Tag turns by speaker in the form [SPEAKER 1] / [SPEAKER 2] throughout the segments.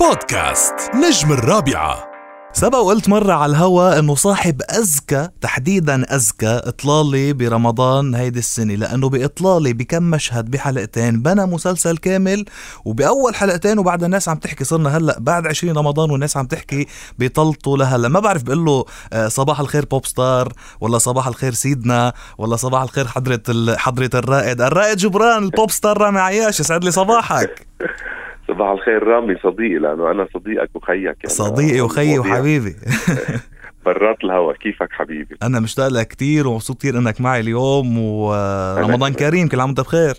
[SPEAKER 1] بودكاست نجم الرابعة.
[SPEAKER 2] سبق وقلت مرة على الهوا إنه صاحب اذكى تحديدا اذكى إطلالي برمضان هيدي السنة لأنه بإطلالي بكم مشهد بحلقتين بنى مسلسل كامل وبأول حلقتين وبعد الناس عم تحكي صرنا هلأ بعد 20 رمضان والناس عم تحكي بيطلطوا لهلأ. ما بعرف بقول له آه، صباح الخير pop star ولا صباح الخير سيدنا ولا صباح الخير حضرة حضرة الرائد. الرائد جبران ال pop star رامي عياش يسعد لي صباحك.
[SPEAKER 3] صباح الخير رامي صديقي لأنه أنا صديقك وخيك يعني.
[SPEAKER 2] صديقي وخيي وحبيبي.
[SPEAKER 3] برات الهوا. كيفك حبيبي؟
[SPEAKER 2] أنا مشتاق لك كثير ومبسوط كثير إنك معي اليوم ورمضان كريم كل عام وأنت بخير.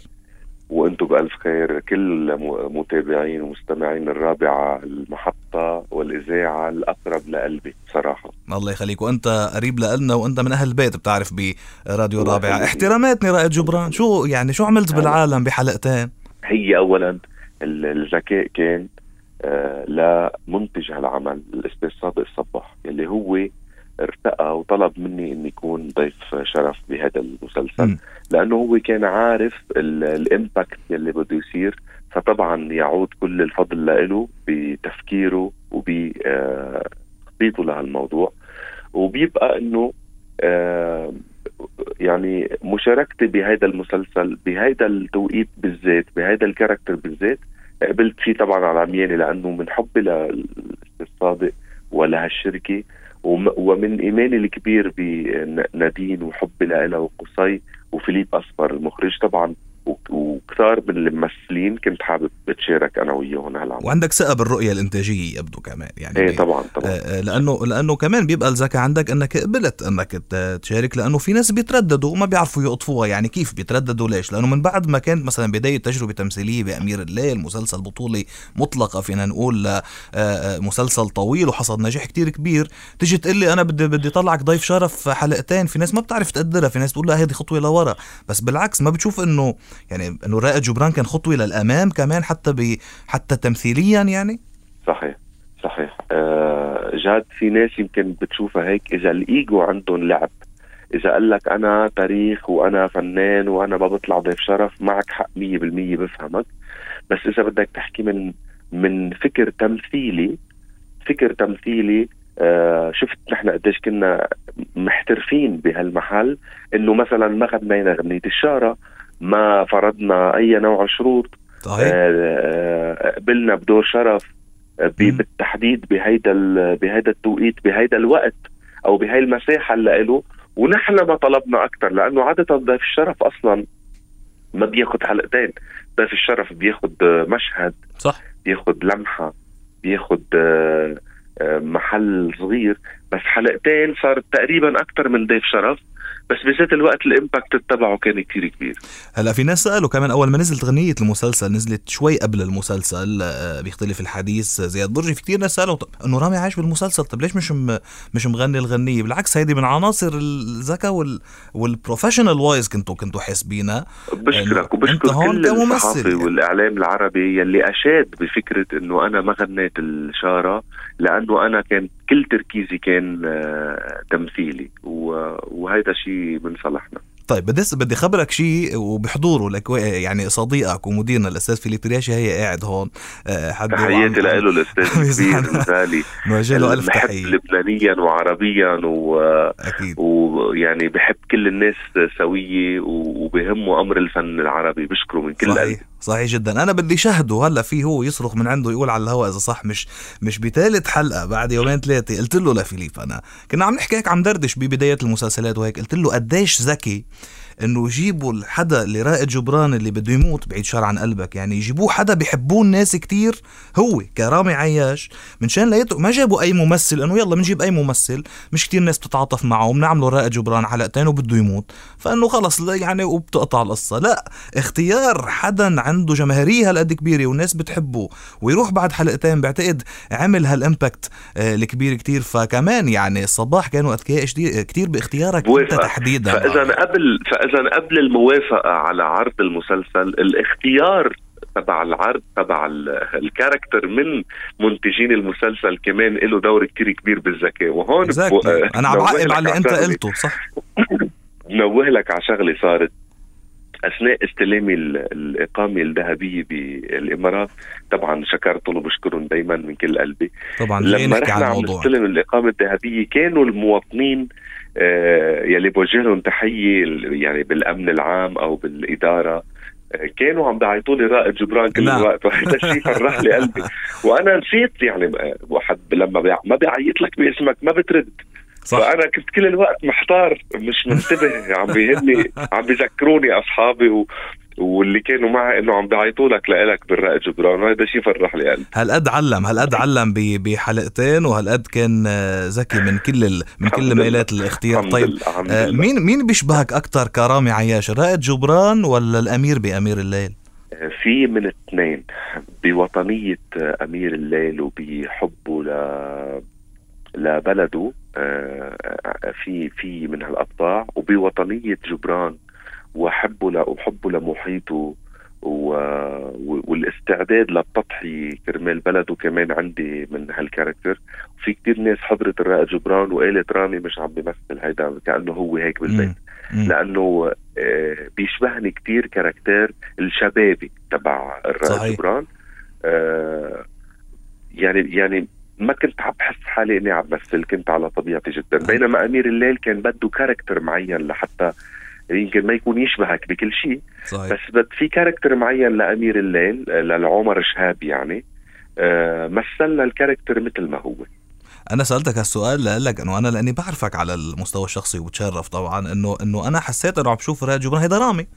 [SPEAKER 3] وأنتم بألف خير. كل متابعين ومستمعين الرابعة المحطة والإذاعة الأقرب لقلبي بصراحة.
[SPEAKER 2] الله يخليك. وأنت قريب لنا وأنت من أهل البيت بتعرف براديو
[SPEAKER 3] الرابعة.
[SPEAKER 2] احتراماتني رائد جبران. شو يعني شو عملت بالعالم بحلقتين؟
[SPEAKER 3] هي اولا الذكاء كان آه لمنتج هالعمل الاستاذ صادق الصباح. اللي هو ارتقى وطلب مني إني اكون ضيف شرف بهذا المسلسل. لأنه هو كان عارف ال- الإمباكت يلي بده يصير. فطبعا يعود كل الفضل له بتفكيره وبخطيطه لهالموضوع. وبيبقى إنه آه، يعني مشاركتي بهذا المسلسل بهذا التوقيت بالذات بهذا الكاركتر بالذات قبلت فيه طبعا على عمياني لأنه من حبي للاستاذ صادق ولهالشركه وم- ومن إيماني الكبير بنادين وحبي لها وقصي وفيليب أصفر المخرج. طبعا وكثار من الممثلين كنت حابب أتشارك أنا وياهم هالعمل
[SPEAKER 2] وعندك ثقة بالرؤية الإنتاجية يبدو كمان يعني
[SPEAKER 3] إيه طبعا طبعا.
[SPEAKER 2] آه، آه، لأنه لأنه كمان بيبقى الذكاء عندك إنك قبلت إنك تشارك لأنه في ناس بيترددوا وما بيعرفوا يقطفوها يعني كيف بيترددوا ليش؟ لأنه من بعد ما كانت مثلا بداية تجربة تمثيلية بأمير الليل مسلسل بطولي مطلقة فينا نقول آه، مسلسل طويل وحصد نجاح كتير كبير تيجي تقول لي أنا بدي بدي طلعك ضيف شرف حلقتين في ناس ما بتعرف تقدرها في ناس تقول لا هذه خطوة لورا. بس بالعكس ما بتشوف إنه يعني إنه رائد جبران كان خطوة للامام كمان حتى ب حتى تمثيليا يعني؟
[SPEAKER 3] صحيح صحيح. آه جاد في ناس يمكن بتشوفها هيك إذا الإيجو عندهم لعب إذا قال لك أنا تاريخ وأنا فنان وأنا ما بطلع ضيف شرف معك حق 100% بفهمك. بس إذا بدك تحكي من من فكر تمثيلي فكر تمثيلي آه شفت نحن قديش كنا محترفين بهالمحل إنه مثلا ما غنينا غنية الشارة ما فرضنا أي نوع شروط.
[SPEAKER 2] صحيح.
[SPEAKER 3] آه، قبلنا بدور شرف آه،. بالتحديد بهيدا بهيدا التوقيت بهيدا الوقت أو بهاي المساحة اللي له ونحن ما طلبنا أكثر لأنه عادة ضيف الشرف أصلا ما بياخد حلقتين. ضيف الشرف بياخد آه، مشهد
[SPEAKER 2] صح.
[SPEAKER 3] بياخد لمحة آه، آه، محل صغير. بس حلقتين صارت تقريبا أكثر من ضيف شرف. بس بذات الوقت الإمباكت تبعه كان كثير كبير.
[SPEAKER 2] هلا في ناس سألوا كمان أول ما نزلت غنيه المسلسل نزلت شوي قبل المسلسل آه، بيختلف الحديث. زياد برجي في كثير ناس سألوا طب إنه رامي عايش بالمسلسل طب ليش مش م... مش مغني الغنية؟ بالعكس هيدي من عناصر الذكاء وال... وال professional wise كنتوا كنتوا حاسبينها
[SPEAKER 3] بشكرك وبشكر كل
[SPEAKER 2] كممثل
[SPEAKER 3] الصحافة
[SPEAKER 2] يعني.
[SPEAKER 3] والإعلام العربي يلي أشاد بفكرة إنه أنا ما غنيت الشارة لأنه أنا كان كل تركيزي كان آه، تمثيلي و- وهيدا شيء من صالحنا.
[SPEAKER 2] طيب بدي بدي خبرك شيء وبحضوره لك يعني صديقك ومديرنا الأستاذ فيليب رياشي هي قاعد هون آه، حد
[SPEAKER 3] تحياتي له الأستاذ
[SPEAKER 2] يسعدك.
[SPEAKER 3] الكبير الغالي
[SPEAKER 2] نوجه له ألف
[SPEAKER 3] بحب
[SPEAKER 2] تحية.
[SPEAKER 3] لبنانيا وعربيا و...
[SPEAKER 2] أكيد.
[SPEAKER 3] ويعني بحب كل الناس سوية وبهمه أمر الفن العربي بشكره من كل قلبي.
[SPEAKER 2] صحيح جدا. أنا بدي شهده هلأ في هو يصرخ من عنده يقول على الهواء إذا صح مش مش بثالث حلقة بعد يومين ثلاثة قلت له لفيليب أنا كنا عم نحكي هيك عم دردش ببدايه المسلسلات وهيك. قلت له قديش ذكي إنه يجيبوا الحدا اللي رائد جبران اللي بده يموت بعيد شر عن قلبك يعني يجيبوه حدا بيحبوه الناس كتير هو كرامي عياش. منشان لا يترك ما جابوا أي ممثل إنه يلا بنجيب أي ممثل مش كتير ناس بتتعاطف معه بنعمله رائد جبران حلقتين وبده يموت. فإنه خلص يعني وبتقطع القصة. لا اختيار حدا عنده جماهيرية هالقد كبيرة والناس بتحبه ويروح بعد حلقتين بعتقد عمل هالإمباكت آه، الكبير كتير فكمان يعني الصباح كانوا اذكياء كتير باختيارك
[SPEAKER 3] أنت.
[SPEAKER 2] تحديدا
[SPEAKER 3] فإذا قبل فإذا قبل الموافقة على عرض المسلسل الاختيار تبع العرض تبع ال- الكاركتر من منتجين المسلسل كمان له دور كتير كبير بالذكاء وهون
[SPEAKER 2] Exactly. أنا عم بعقب على اللي
[SPEAKER 3] أنت.
[SPEAKER 2] قلته صح
[SPEAKER 3] بنوه لك على شغله صارت أثناء استلامي ال- الإقامة الذهبية بالإمارات طبعا شكرتهم وبشكرهم دائما من كل قلبي.
[SPEAKER 2] طبعا
[SPEAKER 3] لما رحنا عم نستلم الإقامة الذهبية كانوا المواطنين آه، يلي بوجه لهم تحية يعني بالأمن العام أو بالإدارة آه، كانوا عم بيعيطوا لي رائد جبران كل. الوقت وهذا الشيء فرح لي قلبي. وأنا نسيت يعني آه، واحد لما بيع- ما بيعيط لك باسمك ما بترد.
[SPEAKER 2] صح
[SPEAKER 3] فأنا كنت كل الوقت محتار مش منتبه عم بيهني عم بيذكروني أصحابي و... واللي كانوا معي إنه عم بيعيطوا لك لك بالرائد جبران وهذا شيء فرح لي قلبي
[SPEAKER 2] هالقد علم هالقد علم بحلقتين وهالقد كان آه، ذكي من كل ال... من كل. ميلات الاختيار طيب
[SPEAKER 3] الحمد
[SPEAKER 2] آه،. مين مين بيشبهك أكثر كرامي عياش رائد جبران ولا الأمير بأمير الليل
[SPEAKER 3] في من اثنين بوطنية أمير الليل وبحبه ل لبلده آه، في في من هالأطباع وبوطنية جبران وحبه ل- وحبه لمحيطه و... والاستعداد للتضحية كرمال بلده كمان عندي من هال character. في كتير ناس حضرت الرائد جبران وقالت رامي مش عم بيمثل هيدا كأنه هو هيك بالبيت. لأنه آه، بيشبهني كتير character الشبابي تبع الرائد
[SPEAKER 2] صحيح.
[SPEAKER 3] جبران. آه، يعني يعني ما كنت عم بحس حالي إني عم بمثل كنت على طبيعتي جدا. بينما أمير الليل كان بده character معين لحتى يمكن ما يكون يشبهك بكل شيء. بس بد في character معين لأمير الليل للعمر شهاب يعني آه، مثلنا ال character مثل ما هو.
[SPEAKER 2] أنا سألتك هالسؤال لك إنه أنا لأني بعرفك على المستوى الشخصي وبتشرف طبعا انه إنه أنا حسيت إنه عم بشوف رائد جبران هيدا رامي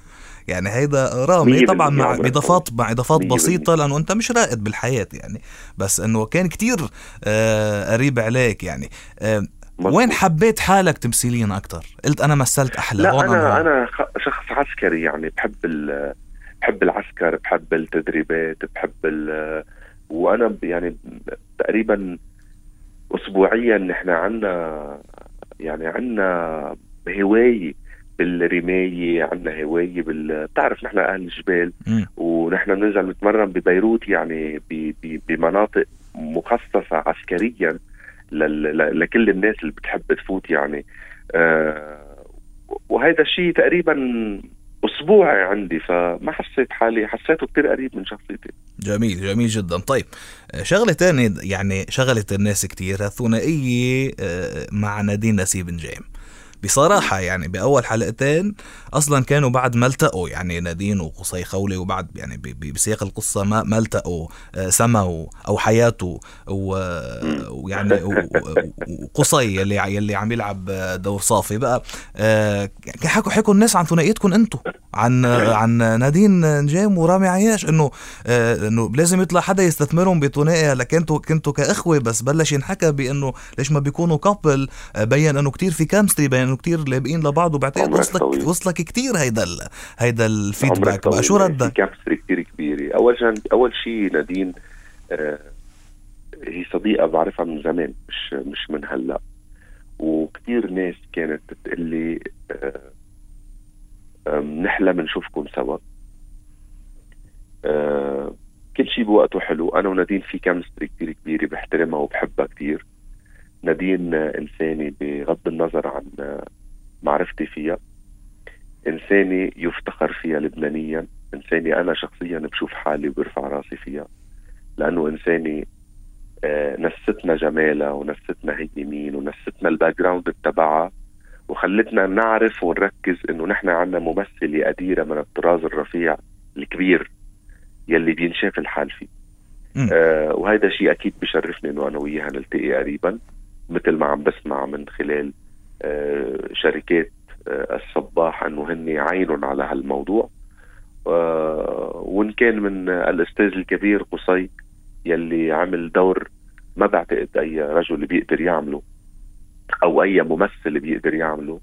[SPEAKER 2] يعني هيدا رامي طبعا مع اضافات مع
[SPEAKER 3] إضافات
[SPEAKER 2] بسيطة لأنه أنت مش رائد بالحياة يعني. بس إنه كان كتير آه قريب عليك يعني. آه
[SPEAKER 3] مظبوط.
[SPEAKER 2] وين حبيت حالك تمثيليا أكثر قلت أنا مثلت أحلى
[SPEAKER 3] لا أنا. أنا شخص عسكري يعني بحب بحب العسكر بحب التدريبات بحب وأنا يعني تقريبا اسبوعيا نحن عنا يعني عنا هواية بالرماية عنا هواية بال بتعرف نحن أهل الجبال. ونحن بننزل نتمرن ببيروت يعني ب- ب- بمناطق مخصصة عسكريا لل- ل- لكل الناس اللي بتحب تفوت يعني. آه، وهذا الشيء تقريبا اسبوعي عندي فما حسيت حالي حسيته كتير قريب من شخصيتي.
[SPEAKER 2] جميل جميل جدا. طيب شغلة تانية يعني شغلت الناس كتير الثنائية آه، مع نادين نسيب نجيم بصراحة يعني بأول حلقتين أصلا كانوا بعد ما التقوا يعني نادين وقصي خولي وبعد يعني بسياق القصة ما ما التقوا آه، سما أو حياته ويعني وقصي اللي يلي عم يلعب دور صافي بقى. آه، حكوا حكوا الناس عن ثنائيتكم أنتم عن عن نادين نجيم ورامي عياش إنه آه، إنه لازم يطلع حدا يستثمرهم بثنائي هلا كنتوا كنتوا كإخوة بس بلش ينحكى بإنه ليش ما بيكونوا كابل بين إنه كتير في كامستري بين انه كتير لابقين لبعض وبعتقد وصلك
[SPEAKER 3] طويل.
[SPEAKER 2] وصلك كتير هيدا ال... هيدا
[SPEAKER 3] ال
[SPEAKER 2] feedback بقى. شو
[SPEAKER 3] في
[SPEAKER 2] ردك؟
[SPEAKER 3] كابسري كتير كبيرة أول شيء أول شيء نادين آه، هي صديقة بعرفها من زمان مش مش من هلأ وكتير ناس كانت تقول لي آه، آم، نحلم نشوفكم سوا آه، كل شيء بوقته حلو أنا ونادين في chemistry كتير كبيرة بحترمها وبحبها كتير نادين إنساني بغض النظر عن معرفتي فيها. إنساني يفتخر فيها لبنانيا. إنساني أنا شخصيا بشوف حالي وبرفع راسي فيها. لأنه إنساني آه، نستنا جمالها ونستنا هي مين ونستنا ال background تبعها. وخلتنا نعرف ونركز إنه نحن عنا ممثلة قديره من الطراز الرفيع الكبير يلي بينشاف الحال فيه. آه وهذا شيء أكيد بشرفني إنه أنا وياها نلتقي قريبا. مثل ما عم بسمع من خلال آه شركات آه الصباح أنه هن عينهم على هالموضوع آه وإن كان من الأستاذ الكبير قصي يلي عمل دور ما بعتقد أي رجل بيقدر يعمله أو أي ممثل بيقدر يعمله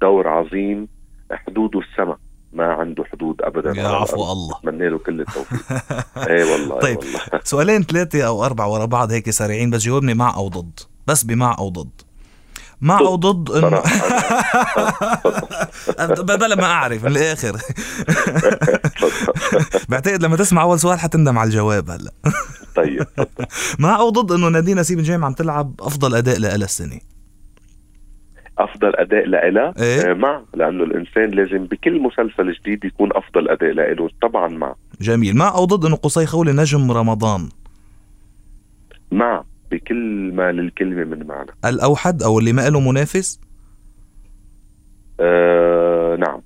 [SPEAKER 3] دور عظيم حدوده السماء ما عنده حدود ابدا
[SPEAKER 2] يا عفو. الله
[SPEAKER 3] بتمنى له كل التوفيق إيه والله
[SPEAKER 2] طيب.
[SPEAKER 3] طيب. والله
[SPEAKER 2] سؤالين ثلاثة أو أربعة ورا بعض هيك سريعين بس جاوبني مع أو ضد بس بمع أو ضد مع. أو ضد
[SPEAKER 3] صراحة
[SPEAKER 2] بلا ما أعرف من
[SPEAKER 3] تفضل.
[SPEAKER 2] بعتقد لما تسمع أول سؤال حتندم على الجواب هلأ
[SPEAKER 3] طيب.
[SPEAKER 2] مع أو ضد إنه نادين نسيب نجيم عم تلعب أفضل أداء لها السنة
[SPEAKER 3] أفضل أداء لإلها
[SPEAKER 2] إيه؟
[SPEAKER 3] آه، مع لأنه الإنسان لازم بكل مسلسل جديد يكون أفضل أداء لإله طبعا مع
[SPEAKER 2] جميل مع أو ضد إنه قصي خولي نجم رمضان
[SPEAKER 3] مع بكل ما للكلمة من معنى.
[SPEAKER 2] الأوحد أو اللي ما له منافس؟
[SPEAKER 3] آه نعم.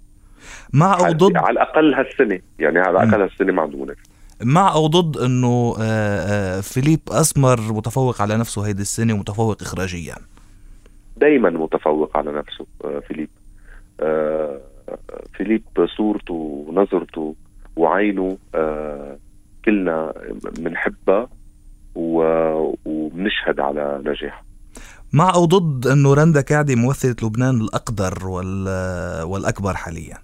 [SPEAKER 2] مع أو ضد؟
[SPEAKER 3] على الأقل هالسنة يعني على
[SPEAKER 2] مم.
[SPEAKER 3] الاقل هالسنة ما عنده منافس.
[SPEAKER 2] مع أو ضد إنه آه، آه، فيليب أسمر متفوق على نفسه هيدي السنة ومتفوق اخراجيا؟
[SPEAKER 3] دائما متفوق على نفسه آه، فيليب. فيليب صورته ونظرته وعينه كلنا بنحبها. وبنشهد على نجاحه
[SPEAKER 2] مع أو ضد انه رندا كعدي ممثلة لبنان الأقدر وال والأكبر حاليا؟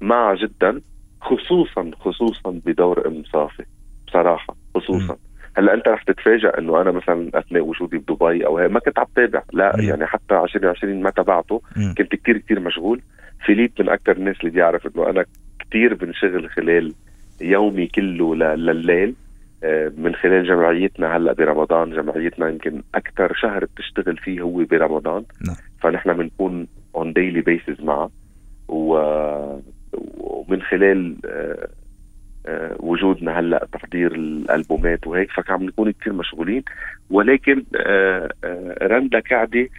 [SPEAKER 3] مع جدا خصوصا خصوصا بدور أم صافي بصراحة خصوصا. هلأ أنت رح تتفاجئ إنه أنا مثلا أثناء وجودي بدبي أو هيك ما كنت عم تابع لا
[SPEAKER 2] مم.
[SPEAKER 3] يعني حتى 2020 ما تابعته. كنت كتير كتير مشغول. فيليب من أكثر الناس اللي بيعرف إنه أنا كتير بنشغل خلال يومي كله لليل. من خلال جمعيتنا هلا برمضان جمعيتنا يمكن أكثر شهر بتشتغل فيه هو برمضان.
[SPEAKER 2] نعم.
[SPEAKER 3] فنحن بنكون on daily basis معه. و- ومن خلال آه، آه، وجودنا هلا تحضير الألبومات وهيك فكان نكون كثير مشغولين. ولكن آه، آه، رندا كعدي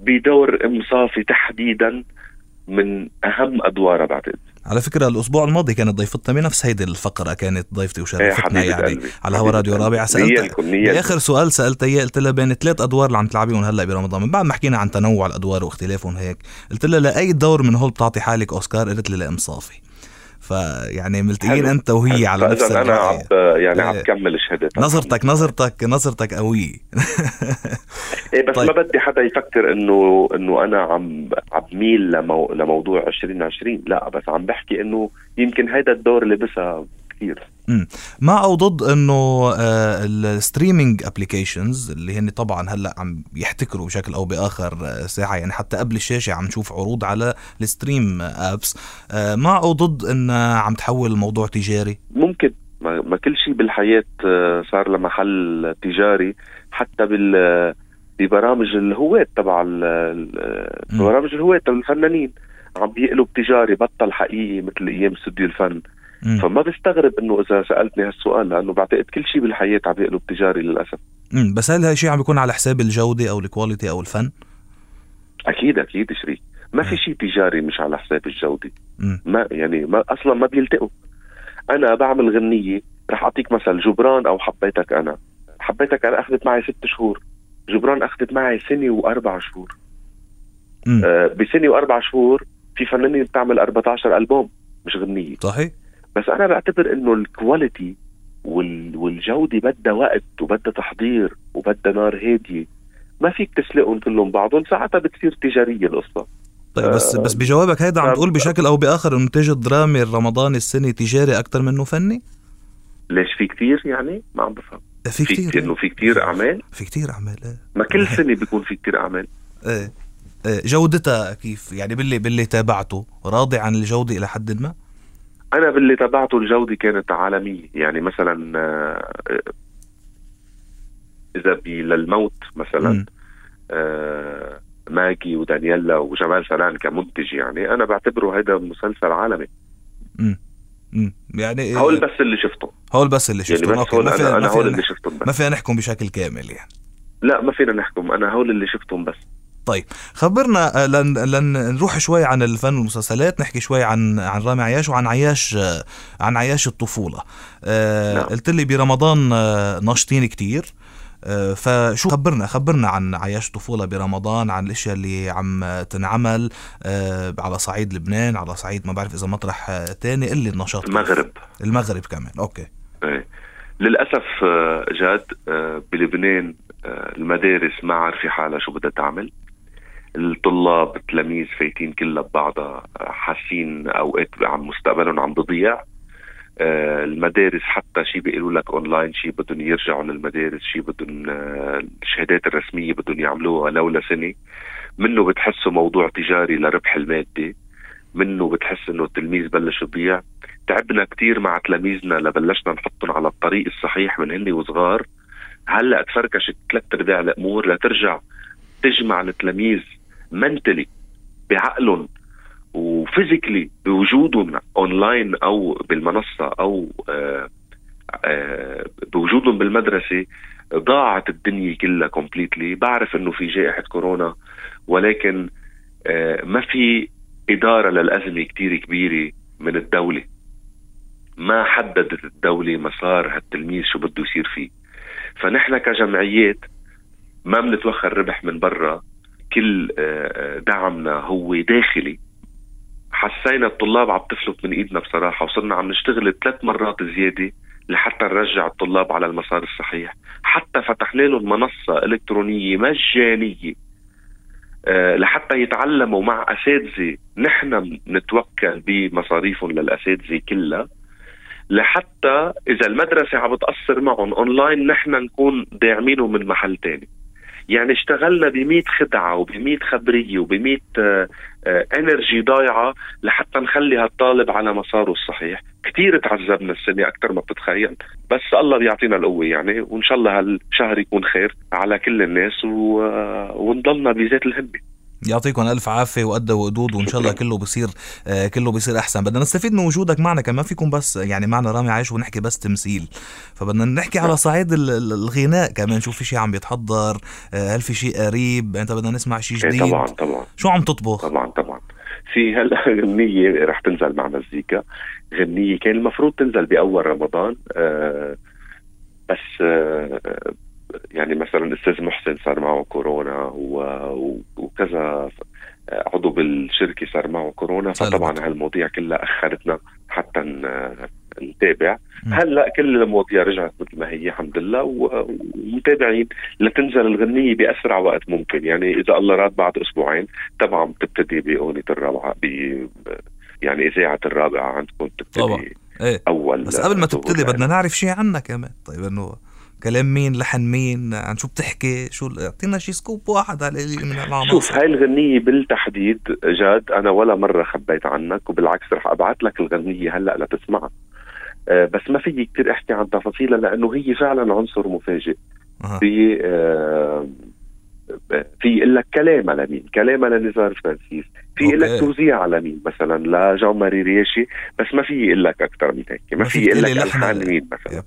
[SPEAKER 3] بدور ام صافي تحديدا من أهم ادوارها بعتقد.
[SPEAKER 2] على فكرة الأسبوع الماضي كانت ضيفتنا بنفس هيدي الفقرة كانت ضيفتي
[SPEAKER 3] إيه
[SPEAKER 2] وشرفتنا
[SPEAKER 3] حبيبة
[SPEAKER 2] يعني
[SPEAKER 3] قلبي.
[SPEAKER 2] على هوا راديو رابع
[SPEAKER 3] نيالكم
[SPEAKER 2] بآخر سؤال سألتها إياه قلت لها بين ثلاث أدوار اللي عم تلعبيهم هلأ برمضان من بعد ما حكينا عن تنوع الأدوار واختلافهم هيك قلت لها لأي دور من هول بتعطي حالك أوسكار؟ قالت لي لأم صافي. فيعني ملتقين
[SPEAKER 3] حلو.
[SPEAKER 2] أنت وهي على نفس أنا
[SPEAKER 3] عم يعني عم
[SPEAKER 2] إيه.
[SPEAKER 3] كمل شهادتها
[SPEAKER 2] نظرتك نظرتك نظرتك قوية
[SPEAKER 3] إيه بس.
[SPEAKER 2] طيب.
[SPEAKER 3] ما بدي حدا يفكر انه إنه أنا عم عم ميل لمو لموضوع 2020 لا بس عم بحكي إنه يمكن هيدا الدور لبسها كثير
[SPEAKER 2] مع أو ضد إنه ال streaming applications اللي هن طبعا هلأ عم يحتكروا بشكل أو بآخر آه، ساعة يعني حتى قبل الشاشة عم نشوف عروض على ال stream apps مع أو ضد انها عم تحول الموضوع تجاري؟
[SPEAKER 3] ممكن. ما, كل شيء بالحياة آه، صار له محل تجاري. حتى بال ببرامج الهواة تبع. برامج الهواة الفنانين. عم بيقلب تجاري بطل حقيقي مثل أيام استوديو الفن. فما بستغرب إنه إذا سألتني هالسؤال لأنه بعتقد كل شيء بالحياة عم بيقلب تجاري للأسف
[SPEAKER 2] مم. بس هل هالشيء عم بيكون على حساب الجودة أو الكواليتي أو الفن؟
[SPEAKER 3] أكيد أكيد شريك ما في. شيء تجاري مش على حساب
[SPEAKER 2] الجودة.
[SPEAKER 3] ما يعني ما أصلا ما بيلتقوا أنا بعمل غنية رح أعطيك مثل جبران أو حبيتك أنا حبيتك أنا أخذت معي ست شهور جبران أخذت معي سنة وأربع شهور. آه بسنة وأربع شهور في فنانين بتعمل 14 ألبوم مش غنية
[SPEAKER 2] صحيح؟
[SPEAKER 3] بس أنا بعتبر إنه الكواليتي وال... والجودة بدها وقت وبدها تحضير وبدها نار هادية. ما فيك تسلقهم كلهم بعضهم ساعتها بتصير تجارية القصة.
[SPEAKER 2] طيب بس بس بجوابك هيدا عم
[SPEAKER 3] طب-
[SPEAKER 2] تقول بشكل أو بآخر إنه انتاج الدرامي الرمضاني السنة تجاري أكثر منه فني؟
[SPEAKER 3] ليش في كتير يعني؟ ما عم بفهم.
[SPEAKER 2] في كثير
[SPEAKER 3] كتير إنه في كتير أعمال؟
[SPEAKER 2] في كثير أعمال إيه.
[SPEAKER 3] ما كل سنة بيكون في كتير أعمال.
[SPEAKER 2] إيه إيه، جودتها كيف؟ يعني باللي باللي تابعته. راضي عن الجودة إلى حد ما؟
[SPEAKER 3] أنا باللي تبعته الجوده كانت عالمية. يعني مثلا آه، آه، إذا للموت مثلا. آه، ماجي ودانييلا وجمال فنان كمنتج يعني أنا بعتبره هذا مسلسل عالمي.
[SPEAKER 2] مم. مم. يعني إيه،
[SPEAKER 3] هول بس اللي شفته
[SPEAKER 2] هول بس اللي
[SPEAKER 3] يعني
[SPEAKER 2] شفتهم.
[SPEAKER 3] بس هول
[SPEAKER 2] ما فينا
[SPEAKER 3] أنا
[SPEAKER 2] ما
[SPEAKER 3] هول
[SPEAKER 2] فينا
[SPEAKER 3] اللي
[SPEAKER 2] نح-
[SPEAKER 3] شفتهم بس.
[SPEAKER 2] ما فينا نحكم بشكل كامل يعني.
[SPEAKER 3] لا ما فينا نحكم. أنا هول اللي شفتهم بس.
[SPEAKER 2] طيب خبرنا آه، لن لن نروح شوي عن الفن والمسلسلات نحكي شوي عن عن رامي عياش وعن عياش آه، عن عياش الطفولة. آه
[SPEAKER 3] نعم.
[SPEAKER 2] قلت لي برمضان ناشطين كتير. فشو خبرنا خبرنا عن عياش الطفولة برمضان عن الأشياء اللي عم تنعمل على صعيد لبنان على صعيد ما بعرف إذا مطرح تاني. اللي النشاط.
[SPEAKER 3] المغرب.
[SPEAKER 2] المغرب كمان. أوكي.
[SPEAKER 3] إيه. للأسف جاد بلبنان المدارس ما عارفة حالها شو بدها تعمل. الطلاب التلاميذ فايتين كلها ببعضها آه، حاسين أوقات عم مستقبلهم عم بضيع. آه، المدارس حتى شيء بيقولوا لك اونلاين شيء بدهم يرجعوا للمدارس شيء بدهم آه، الشهادات الرسمية بدهم يعملوها لولا سنة. منه بتحسه موضوع تجاري لربح المادي منه بتحس إنه التلميذ بلش يضيع. تعبنا كتير مع تلاميذنا لبلشنا نحطهم على الطريق الصحيح من هني وصغار. هلأ تفركشت ثلاث ارباع الأمور لترجع تجمع التلاميذ. منتلي بعقلهم و physically بوجودهم اونلاين أو بالمنصة أو آه، آه، بوجودهم بالمدرسة ضاعت الدنيا كلها completely بعرف إنه في جائحة كورونا ولكن آه، ما في إدارة للأزمة كتير كبيرة من الدولة. ما حددت الدولة مسار هالتلميذ شو بده يصير فيه. فنحن كجمعيات ما بنتوخى الربح من برا. كل دعمنا هو داخلي. حسينا الطلاب عم تفلت من إيدنا بصراحة وصرنا عم نشتغل ثلاث مرات زيادة لحتى نرجع الطلاب على المسار الصحيح. حتى فتحنا لهم منصة إلكترونية مجانية أه لحتى يتعلموا مع أساتذة. نحن نتوكل بمصاريفهم للأساتذة كلها. لحتى إذا المدرسة عم بتاثر معهم اونلاين نحن نكون داعمينهم من محل تاني. يعني اشتغلنا ب خدعة وب خبرية وب انرجي ضايعة لحتى نخلي هالطالب على مساره الصحيح. كثير تعذبنا السنة أكثر ما بتتخيل. بس الله بيعطينا القوة يعني وإن شاء الله هالشهر يكون خير على كل الناس و... ونضلنا بذات الهمة.
[SPEAKER 2] يعطيكم ألف عافية وقد وقدود وإن شاء الله كله بصير آه كله بصير أحسن. بدنا نستفيد من وجودك معنا كمان فيكم بس يعني معنا رامي عايش ونحكي بس تمثيل. فبدنا نحكي على صعيد الغناء كمان شوف في شيء عم بيتحضر آه هل في شيء قريب؟ أنت بدنا نسمع شيء
[SPEAKER 3] إيه،
[SPEAKER 2] جديد؟
[SPEAKER 3] طبعا طبعا.
[SPEAKER 2] شو عم تطبخ؟
[SPEAKER 3] طبعا طبعا. في هلا غنية رح تنزل مع مزيكا. غنية كان المفروض تنزل بأول رمضان آه بس آه يعني مثلا الاستاذ محسن صار معه كورونا وكذا عضو بالشركة صار معه كورونا فطبعا هالمواضيع كلها أخرتنا حتى نتابع. هلأ كل المواضيع رجعت مثل ما هي الحمد لله ومتابعين لتنزل الغنية بأسرع وقت ممكن. يعني إذا الله راد بعد أسبوعين طبعا بتبتدي بأغنية الرابعه ب يعني إذاعة الرابعة عندكم تبتدي طبعا.
[SPEAKER 2] إيه. أول بس قبل ما تبتدي بدنا نعرف شيء عنك كمان. طيب إنه كلام مين لحن مين عن شو بتحكي شو اعطينا شي سكوب واحد على من العناصر
[SPEAKER 3] شوف هاي الغنية بالتحديد جاد أنا ولا مرة خبيت عنك وبالعكس رح أبعث لك الغنية هلأ لتسمعها أه بس ما فيي كثير أحكي عن تفاصيلها لأنه هي فعلا عنصر مفاجئ. أه. في أه في لك كلام على مين؟ كلام لنزار فرانسيس في لك توزيع على مين؟ مثلا لجان ماري رياشي بس ما في لك أكثر من هيك. ما في يقول لك ألحان مين
[SPEAKER 2] مثلا؟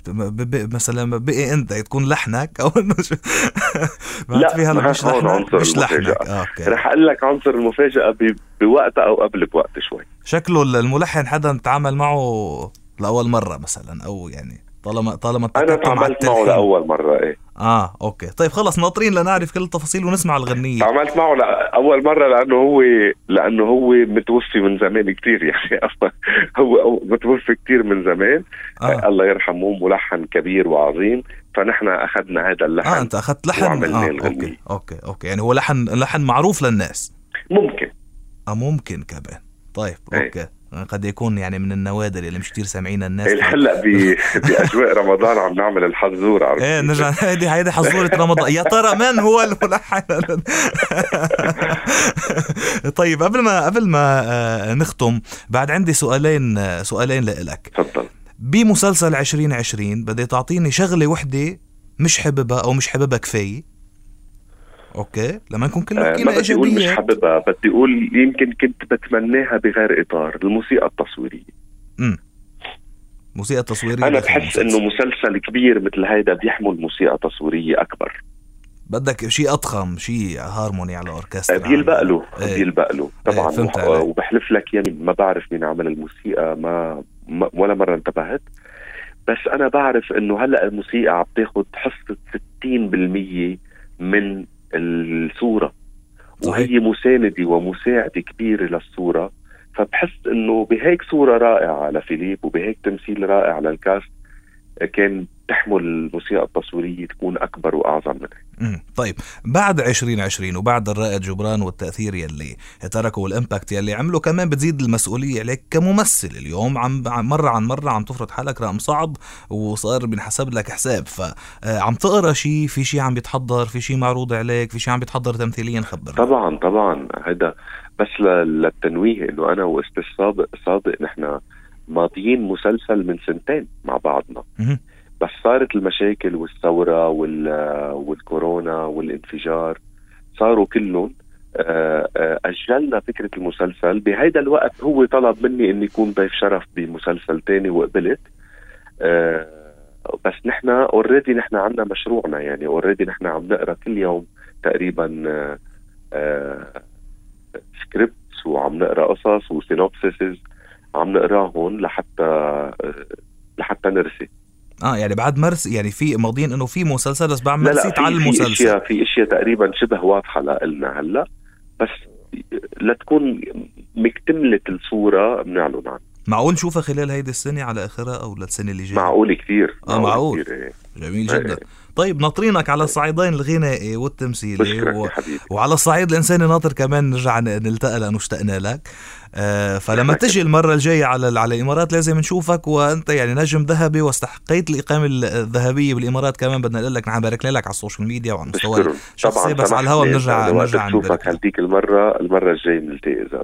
[SPEAKER 2] مثلا بقي إنت؟ تكون لحنك؟ أو
[SPEAKER 3] ما لا في هلا مش لحنك مش لحنك رح أقول لك عنصر المفاجأة بوقتها أو قبل بوقت شوي.
[SPEAKER 2] شكله الملحن حدا تعامل معه لأول مرة مثلا أو يعني طالما طالما
[SPEAKER 3] أنا تعاملت معه لأول مرة إيه.
[SPEAKER 2] آه أوكي. طيب خلص ناطرين لنعرف كل التفاصيل ونسمع الغنية.
[SPEAKER 3] تعاملت معه لاول مرة لأنه هو لأنه هو متوفي من زمان كثير يعني هو متوفي كثير من زمان. آه. الله يرحمه ملحن كبير وعظيم. فنحن أخذنا هذا اللحن
[SPEAKER 2] آه أنت أخذت لحن؟ آه. أوكي أوكي أوكي. يعني هو لحن لحن معروف للناس.
[SPEAKER 3] ممكن.
[SPEAKER 2] آه ممكن كمان. طيب إيه. أوكي. إيه. قد يكون يعني من النوادر اللي مش كثير سامعين الناس.
[SPEAKER 3] إيه، هلأ بأجواء رمضان عم نعمل الحظور عرفت
[SPEAKER 2] إيه نرجع هيدي هيدي حظورة رمضان. يا ترى من هو الملحن طيب قبل ما قبل ما آه، نختم بعد عندي سؤالين آه، سؤالين لك
[SPEAKER 3] تفضل.
[SPEAKER 2] بمسلسل 2020 بدي تعطيني شغلة وحدة مش حاببها أو مش حاببها كفاية. أوكي. لما نكون كله
[SPEAKER 3] حكينا آه ايجابيه مش حاببها بدي أقول يمكن كنت بتمناها بغير إطار الموسيقى التصويرية.
[SPEAKER 2] امم موسيقى تصويرية
[SPEAKER 3] أنا بحس إنه مسلسل كبير مثل هيدا بيحمل موسيقى تصويرية أكبر.
[SPEAKER 2] بدك شيء أضخم شيء هارموني على اوركسترا
[SPEAKER 3] بيلبق له. إيه. بيلبق له. طبعا إيه وبحلف لك يعني ما بعرف مين عمل الموسيقى ما, ما ولا مرة انتبهت. بس أنا بعرف إنه هلأ الموسيقى عم تاخذ حصة 60% من الصورة. صحيح. وهي مساندة ومساعدة كبيرة للصورة. فبحس إنه بهيك صورة رائعة لفيليب وبهيك تمثيل رائع للكاست. كان تحمل الموسيقى التصويرية تكون أكبر وأعظم منها.
[SPEAKER 2] طيب بعد 2020 وبعد الرائد جبران والتأثير يلي تركه والإمباكت يلي عمله كمان بتزيد المسؤولية عليك كممثل. اليوم عم مرة عن مرة عم تفرض حالك رقم صعب وصار بنحسب لك حساب. فعم تقرأ شيء في شيء عم بيتحضر في شيء معروض عليك في شيء عم بيتحضر تمثيليا خبر
[SPEAKER 3] طبعا طبعا هذا بس للتنويه إنه أنا وأستاذ صادق صادق نحن ماضيين مسلسل من سنتين مع بعضنا. بس صارت المشاكل والثورة والكورونا والانفجار صاروا كلهم آه، آه، أجلنا فكرة المسلسل. بهيدا الوقت هو طلب مني إني اكون ضيف شرف بمسلسل تاني وقبلت. آه، بس نحن already نحن عندنا مشروعنا يعني already نحن عم نقرأ كل يوم تقريبا scripts وعم نقرأ قصص و synopsises عم نقراهم لحتى لحتى نرسي.
[SPEAKER 2] آه يعني بعد ما رس يعني في ماضيين إنه في مسلسل بس بعد ما رسيت على المسلسل.
[SPEAKER 3] في إشياء في إشياء تقريبا شبه واضحة لنا هلأ بس لتكون مكتملة الصورة بنعلن عنها.
[SPEAKER 2] معقول نشوفها خلال هيدي السنة على آخرها أو للسنة اللي جاية؟
[SPEAKER 3] معقول كثير
[SPEAKER 2] آه معقول كثير إيه. جميل جدا. إيه. طيب ناطرينك على الصعيدين الغنائي والتمثيلي و... وعلى الصعيد الإنساني ناطر كمان نرجع نلتقى لأنه اشتقنا لك. آه فلما تجي المرة الجاية على على الإمارات لازم نشوفك وأنت يعني نجم ذهبي واستحقيت الإقامة الذهبية بالإمارات كمان. بدنا نقول لك نحن بارك لك على ال social media وعلى مستوى
[SPEAKER 3] الشخصي.
[SPEAKER 2] بس على الهواء بنرجع
[SPEAKER 3] بنرجع نشوفك هديك المرة المرة الجاية بنلتقي إذا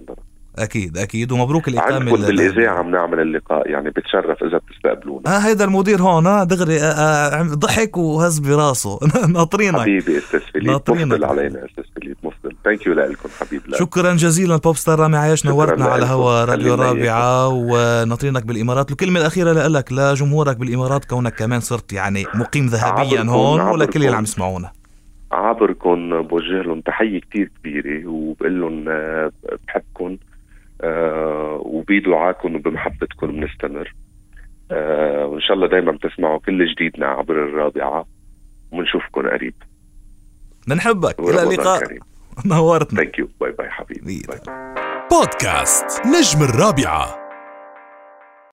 [SPEAKER 2] أكيد أكيد ومبروك الاقامه
[SPEAKER 3] عندكم بالاذاعه عم نعمل اللقاء يعني بتشرف إذا بتستقبلونا.
[SPEAKER 2] آه هيدا المدير هون آه دغري آه, آه، ضحك وهز براسه. ناطرينك.
[SPEAKER 3] حبيبي أستاذ فيليب مفضل علينا أستاذ فيليب مفضل. ثانك يو لكم حبيب.
[SPEAKER 2] شكرا جزيلا ال pop star رامي عياش نورتنا على هوا راديو رابعة وناطرينك بالإمارات. والكلمة الأخيرة لك لجمهورك بالإمارات كونك كمان صرت يعني مقيم ذهبيا هون ولكل اللي عم يسمعونا؟
[SPEAKER 3] عبركم بوجه لهم تحية كثير كبيرة وبقول لهم آه، بحبكم. آه وبدعاكم وبمحبتكم بنستمر آه وإن شاء الله دائما بتسمعوا كل جديدنا عبر الرابعة وبنشوفكم قريب.
[SPEAKER 2] بنحبك إلى اللقاء. نورتنا.
[SPEAKER 3] thank you bye bye حبيبي bye.
[SPEAKER 1] بودكاست نجم الرابعة.